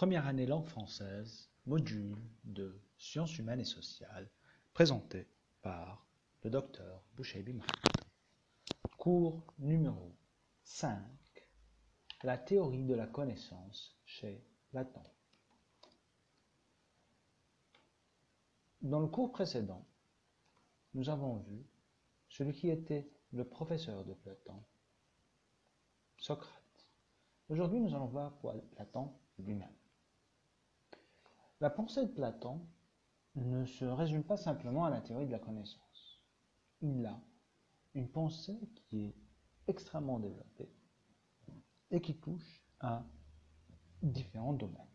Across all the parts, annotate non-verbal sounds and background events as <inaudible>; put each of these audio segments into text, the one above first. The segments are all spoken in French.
Première année langue française, module de sciences humaines et sociales, présenté par le docteur Bouchaibi. Cours numéro 5. La théorie de la connaissance chez Platon. Dans le cours précédent, nous avons vu celui qui était le professeur de Platon, Socrate. Aujourd'hui, nous allons voir Platon lui-même. La pensée de Platon ne se résume pas simplement à la théorie de la connaissance. Il a une pensée qui est extrêmement développée et qui touche à différents domaines.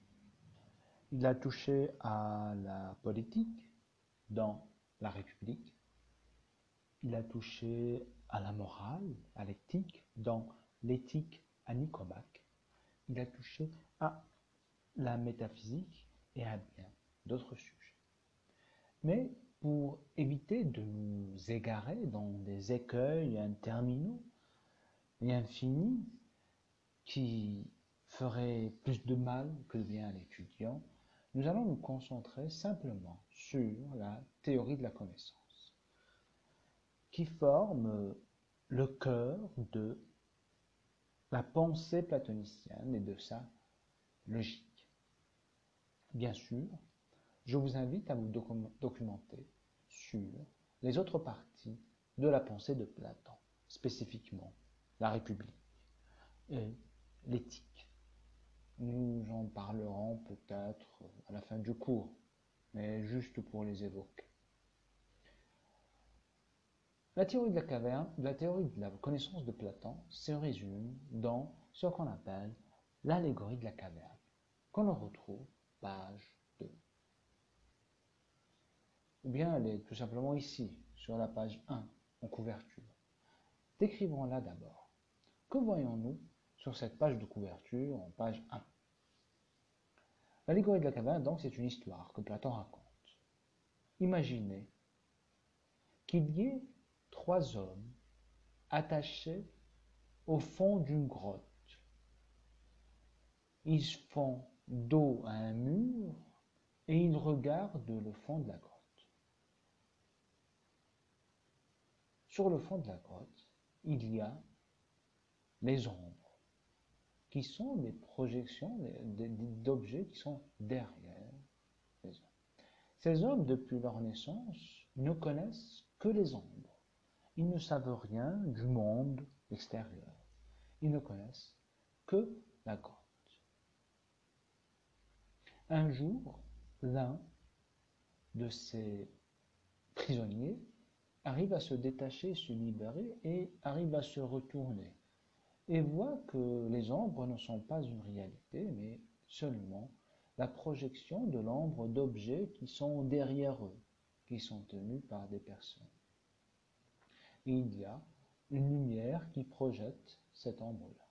Il a touché à la politique dans la République. Il a touché à la morale, à l'éthique dans l'éthique à Nicomaque. Il a touché à la métaphysique et à bien d'autres sujets. Mais pour éviter de nous égarer dans des écueils interminaux et infinis qui feraient plus de mal que de bien à l'étudiant, nous allons nous concentrer simplement sur la théorie de la connaissance, qui forme le cœur de la pensée platonicienne et de sa logique. Bien sûr, je vous invite à vous documenter sur les autres parties de la pensée de Platon, spécifiquement la République et l'éthique. Nous en parlerons peut-être à la fin du cours, mais juste pour les évoquer. La théorie de la caverne, la théorie de la connaissance de Platon se résume dans ce qu'on appelle l'allégorie de la caverne, qu'on retrouve page 2. Ou bien elle est tout simplement ici, sur la page 1, en couverture. Décrivons-la d'abord. Que voyons-nous sur cette page de couverture en page 1 L'allégorie de la caverne, donc, c'est une histoire que Platon raconte. Imaginez qu'il y ait trois hommes attachés au fond d'une grotte. Ils font dos à un mur et il regarde le fond de la grotte. Sur le fond de la grotte, il y a les ombres, qui sont des projections d'objets qui sont derrière les hommes. Ces hommes, depuis leur naissance, ne connaissent que les ombres. Ils ne savent rien du monde extérieur. Ils ne connaissent que la grotte. Un jour, l'un de ces prisonniers arrive à se détacher, se libérer et arrive à se retourner et voit que les ombres ne sont pas une réalité, mais seulement la projection de l'ombre d'objets qui sont derrière eux, qui sont tenus par des personnes. Il y a une lumière qui projette cette ombre-là.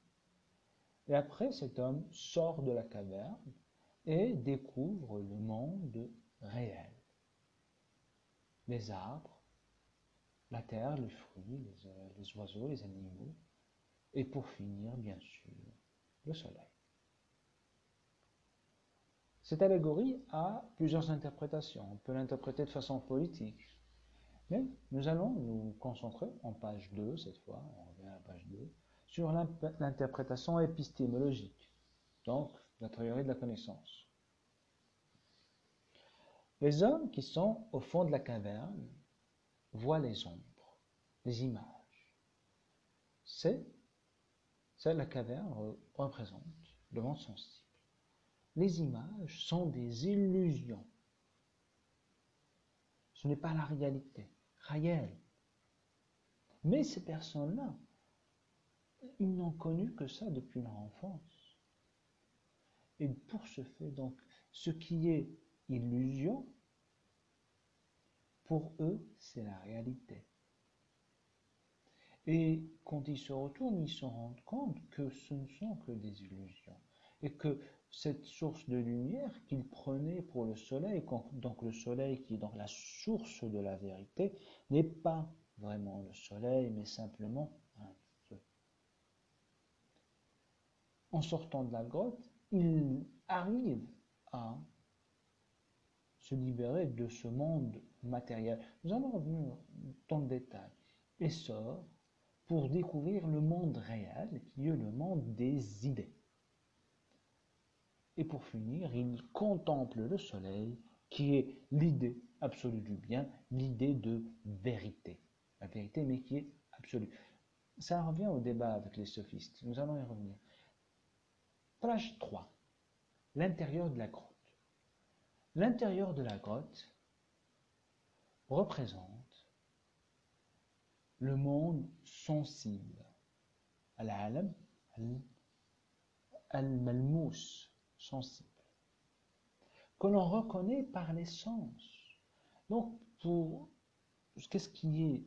Et après, cet homme sort de la caverne et découvre le monde réel. Les arbres, la terre, les fruits, euh, les, oiseaux, les animaux, et pour finir, bien sûr, le soleil. Cette allégorie a plusieurs interprétations. On peut l'interpréter de façon politique. Mais nous allons nous concentrer en page 2, cette fois, on revient à la page 2, sur l'interprétation épistémologique. Donc, la théorie de la connaissance. Les hommes qui sont au fond de la caverne voient les ombres, les images. C'est, c'est la caverne représente le monde sensible. Les images sont des illusions. Ce n'est pas la réalité réelle. Mais ces personnes-là, ils n'ont connu que ça depuis leur enfance. Et pour ce fait, donc, ce qui est illusion, pour eux, c'est la réalité. Et quand ils se retournent, ils se rendent compte que ce ne sont que des illusions. Et que cette source de lumière qu'ils prenaient pour le soleil, donc le soleil qui est dans la source de la vérité, n'est pas vraiment le soleil, mais simplement un feu. En sortant de la grotte, ils arrive à se libérer de ce monde matériel. Nous allons revenir dans le détail. Et sort pour découvrir le monde réel, qui est le monde des idées. Et pour finir, il contemple le soleil, qui est l'idée absolue du bien, l'idée de vérité. La vérité, mais qui est absolue. Ça revient au débat avec les sophistes. Nous allons y revenir. Page 3. L'intérieur de la grotte. L'intérieur de la grotte représente le monde sensible. Al-alam al-malmous, sensible. Que l'on reconnaît par les sens. Donc, pour qu'est-ce qui est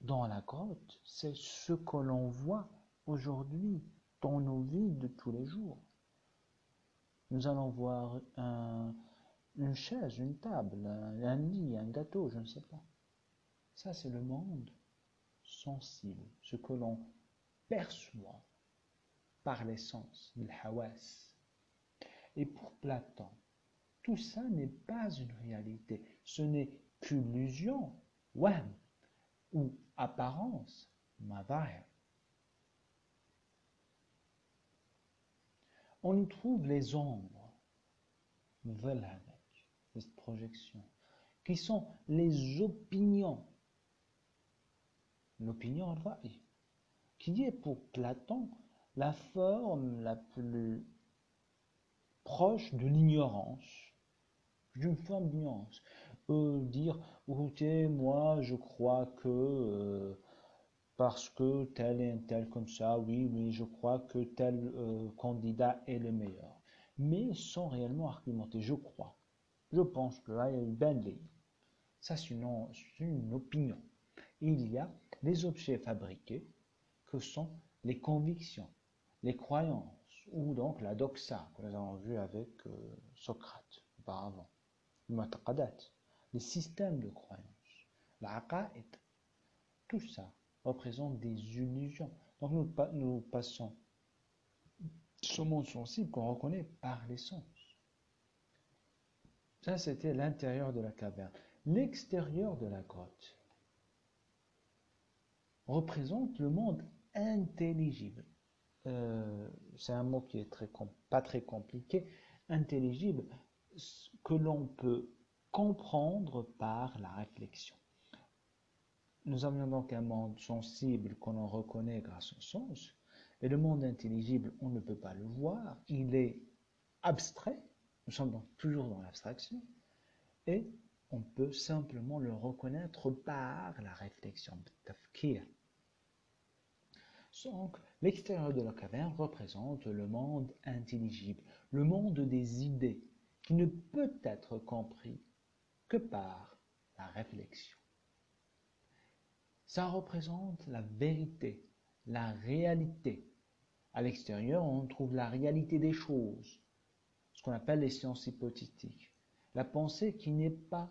dans la grotte, c'est ce que l'on voit aujourd'hui dans nos vies de tous les jours. Nous allons voir une chaise, une table, un, lit, un gâteau, je ne sais pas. Ça, c'est le monde sensible, ce que l'on perçoit par les sens, le. Et pour Platon, tout ça n'est pas une réalité, ce n'est qu'illusion, ou apparence, madhahir. On y trouve les ombres, les projections, qui sont les opinions. L'opinion qui est pour Platon la forme la plus proche de l'ignorance, d'une forme d'ignorance dire, écoutez, moi je crois que euh, parce que tel et tel comme ça, oui, oui, je crois que tel euh, candidat est le meilleur. Mais sans réellement argumenter, je crois. Je pense que là, il y a une belle Ça, c'est une, opinion. Il y a les objets fabriqués que sont les convictions, les croyances, ou donc la doxa que nous avons vu avec euh, Socrate auparavant, le les systèmes de croyance, la tout ça représente des illusions. Donc nous, passons ce monde sensible qu'on reconnaît par les sens. Ça, c'était l'intérieur de la caverne. L'extérieur de la grotte représente le monde intelligible. Euh, c'est un mot qui est pas très compliqué. Intelligible, que l'on peut comprendre par la réflexion. Nous avions donc un monde sensible qu'on reconnaît grâce au sens, et le monde intelligible, on ne peut pas le voir, il est abstrait, nous sommes donc toujours dans l'abstraction, et on peut simplement le reconnaître par la réflexion, donc, l'extérieur de la caverne représente le monde intelligible, le monde des idées, qui ne peut être compris que par la réflexion. Ça représente la vérité, la réalité. À l'extérieur, on trouve la réalité des choses, ce qu'on appelle les sciences hypothétiques, la pensée qui n'est pas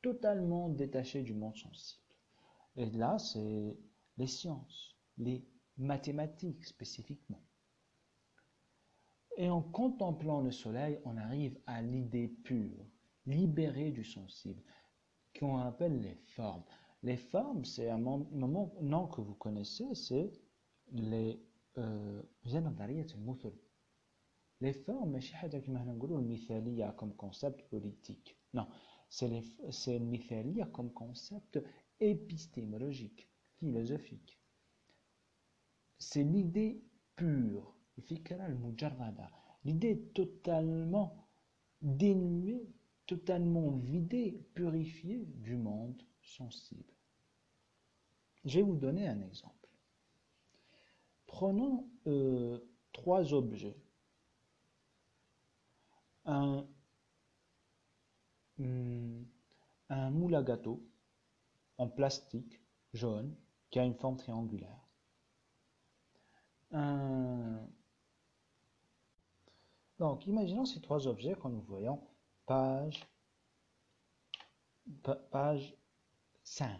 totalement détachée du monde sensible. Et là, c'est les sciences, les mathématiques spécifiquement. Et en contemplant le soleil, on arrive à l'idée pure, libéré du sensible, qu'on appelle les formes. Les formes, c'est un nom que vous connaissez, c'est les euh, les formes ماشي comme concept politique non c'est le المثالية comme concept épistémologique philosophique c'est l'idée pure l'idée totalement dénuée totalement vidé, purifié du monde sensible. Je vais vous donner un exemple. Prenons euh, trois objets. Un, hmm, un moule à gâteau en plastique jaune qui a une forme triangulaire. Donc, imaginons ces trois objets que nous voyons page, page 5.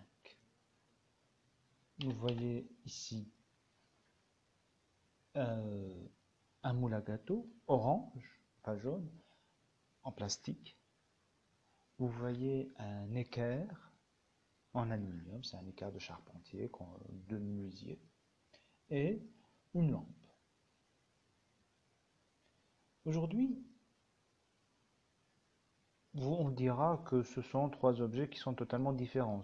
Vous voyez ici euh, un moule à gâteau orange pas jaune, en plastique. Vous voyez un équerre en aluminium, c'est un équerre de charpentier, de menuisier, et une lampe. Aujourd'hui, on dira que ce sont trois objets qui sont totalement différents.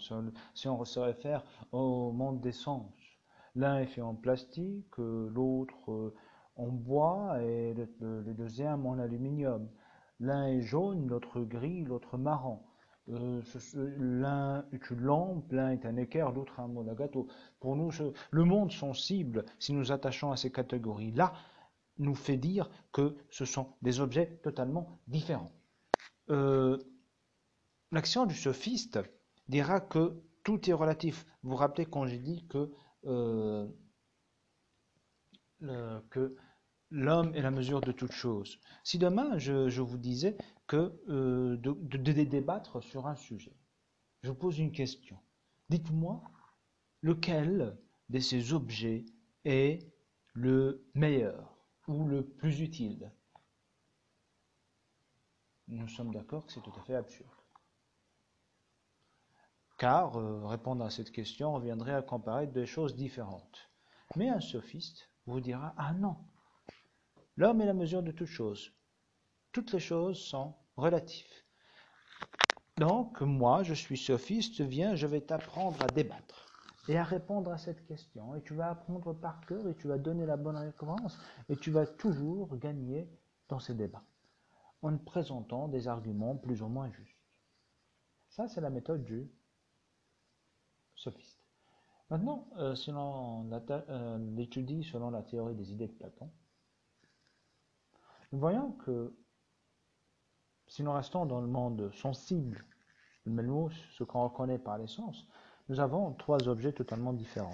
Si on se réfère au monde des sens, l'un est fait en plastique, l'autre en bois et le, deuxième en aluminium. L'un est jaune, l'autre gris, l'autre marron. Euh, l'un est une lampe, l'un est un équerre, l'autre un gâteau. Pour nous, le monde sensible, si nous attachons à ces catégories-là, nous fait dire que ce sont des objets totalement différents. Euh, l'action du sophiste dira que tout est relatif. Vous vous rappelez quand j'ai dit que, euh, l'homme est la mesure de toute chose. Si demain je, vous disais que euh, de, débattre sur un sujet, je vous pose une question. Dites-moi lequel de ces objets est le meilleur ou le plus utile? Nous sommes d'accord que c'est tout à fait absurde. Car euh, répondre à cette question reviendrait à comparer deux choses différentes. Mais un sophiste vous dira Ah non, L'homme est la mesure de toutes choses. Toutes les choses sont relatives. Donc, moi, je suis sophiste, viens, je vais t'apprendre à débattre et à répondre à cette question. Et tu vas apprendre par cœur et tu vas donner la bonne réponse et tu vas toujours gagner dans ces débats en présentant des arguments plus ou moins justes. Ça, c'est la méthode du sophiste. Maintenant, euh, si l'on euh, l'étudie selon la théorie des idées de Platon, nous voyons que si nous restons dans le monde sensible, le ce qu'on reconnaît par l'essence, nous avons trois objets totalement différents.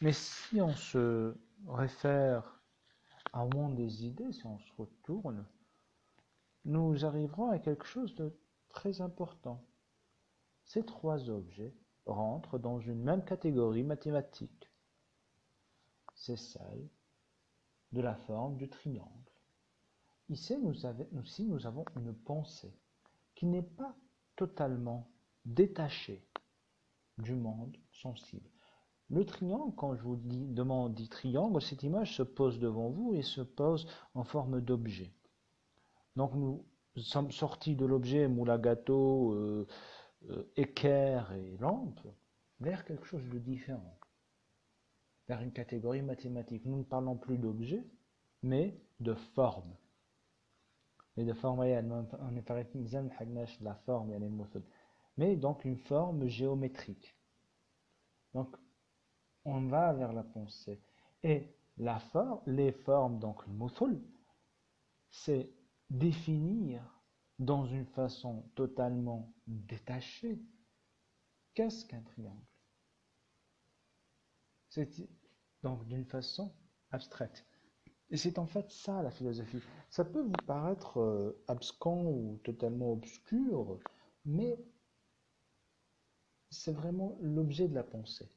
Mais si on se réfère monde des idées, si on se retourne, nous arriverons à quelque chose de très important. Ces trois objets rentrent dans une même catégorie mathématique. C'est celle de la forme du triangle. Ici nous avons une pensée qui n'est pas totalement détachée du monde sensible. Le triangle, quand je vous demande dit triangle, cette image se pose devant vous et se pose en forme d'objet. Donc nous sommes sortis de l'objet gâteau, euh, euh, équerre et lampe vers quelque chose de différent vers une catégorie mathématique. Nous ne parlons plus d'objets, mais de forme. Mais de forme la forme, mais donc une forme géométrique. On va vers la pensée. Et la forme, les formes, donc le c'est définir dans une façon totalement détachée qu'est-ce qu'un triangle donc d'une façon abstraite. Et c'est en fait ça la philosophie. Ça peut vous paraître euh, abscon ou totalement obscur, mais c'est vraiment l'objet de la pensée.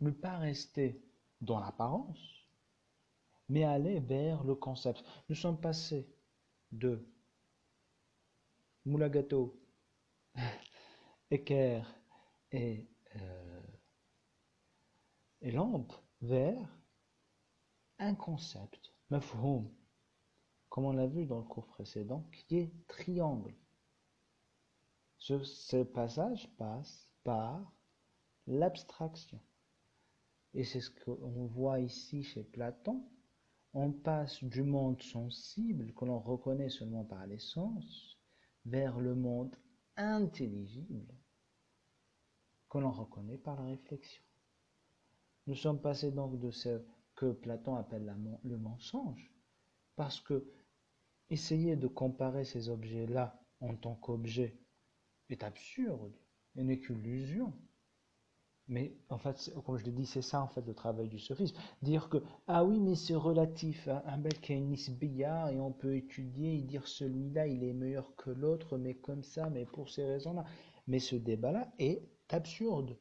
Ne pas rester dans l'apparence, mais aller vers le concept. Nous sommes passés de moulagato, équerre <laughs> et euh, et lampe vers un concept, mafhoum, comme on l'a vu dans le cours précédent, qui est triangle. Ce, passage passe par l'abstraction. Et c'est ce qu'on voit ici chez Platon. On passe du monde sensible, que l'on reconnaît seulement par l'essence, vers le monde intelligible, que l'on reconnaît par la réflexion. Nous sommes passés donc de ce que Platon appelle le mensonge, parce que essayer de comparer ces objets-là en tant qu'objets est absurde et n'est qu'illusion. Mais en fait, comme je l'ai dit, c'est ça en fait le travail du sophisme. Dire que, ah oui, mais c'est relatif, hein, un bel qui a une nisbiya et on peut étudier et dire celui-là il est meilleur que l'autre, mais comme ça, mais pour ces raisons-là. Mais ce débat-là est absurde.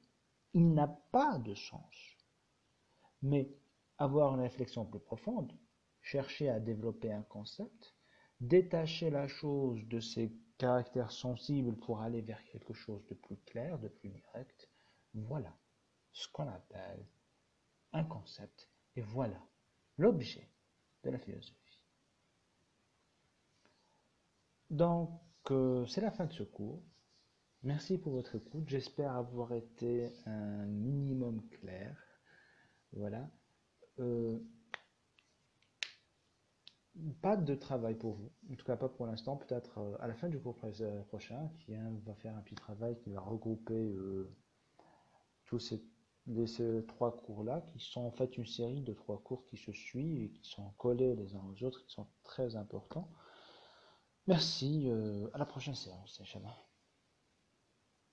Il n'a pas de sens. Mais avoir une réflexion plus profonde, chercher à développer un concept, détacher la chose de ses caractères sensibles pour aller vers quelque chose de plus clair, de plus direct. Voilà ce qu'on appelle un concept et voilà l'objet de la philosophie. Donc, euh, c'est la fin de ce cours. Merci pour votre écoute. J'espère avoir été un minimum clair. Voilà. Euh, pas de travail pour vous, en tout cas pas pour l'instant, peut-être euh, à la fin du cours prochain, qui va faire un petit travail qui va regrouper tous ces, trois cours-là, qui sont en fait une série de trois cours qui se suivent et qui sont collés les uns aux autres, qui sont très importants. Merci, à la prochaine séance, Inch'Allah.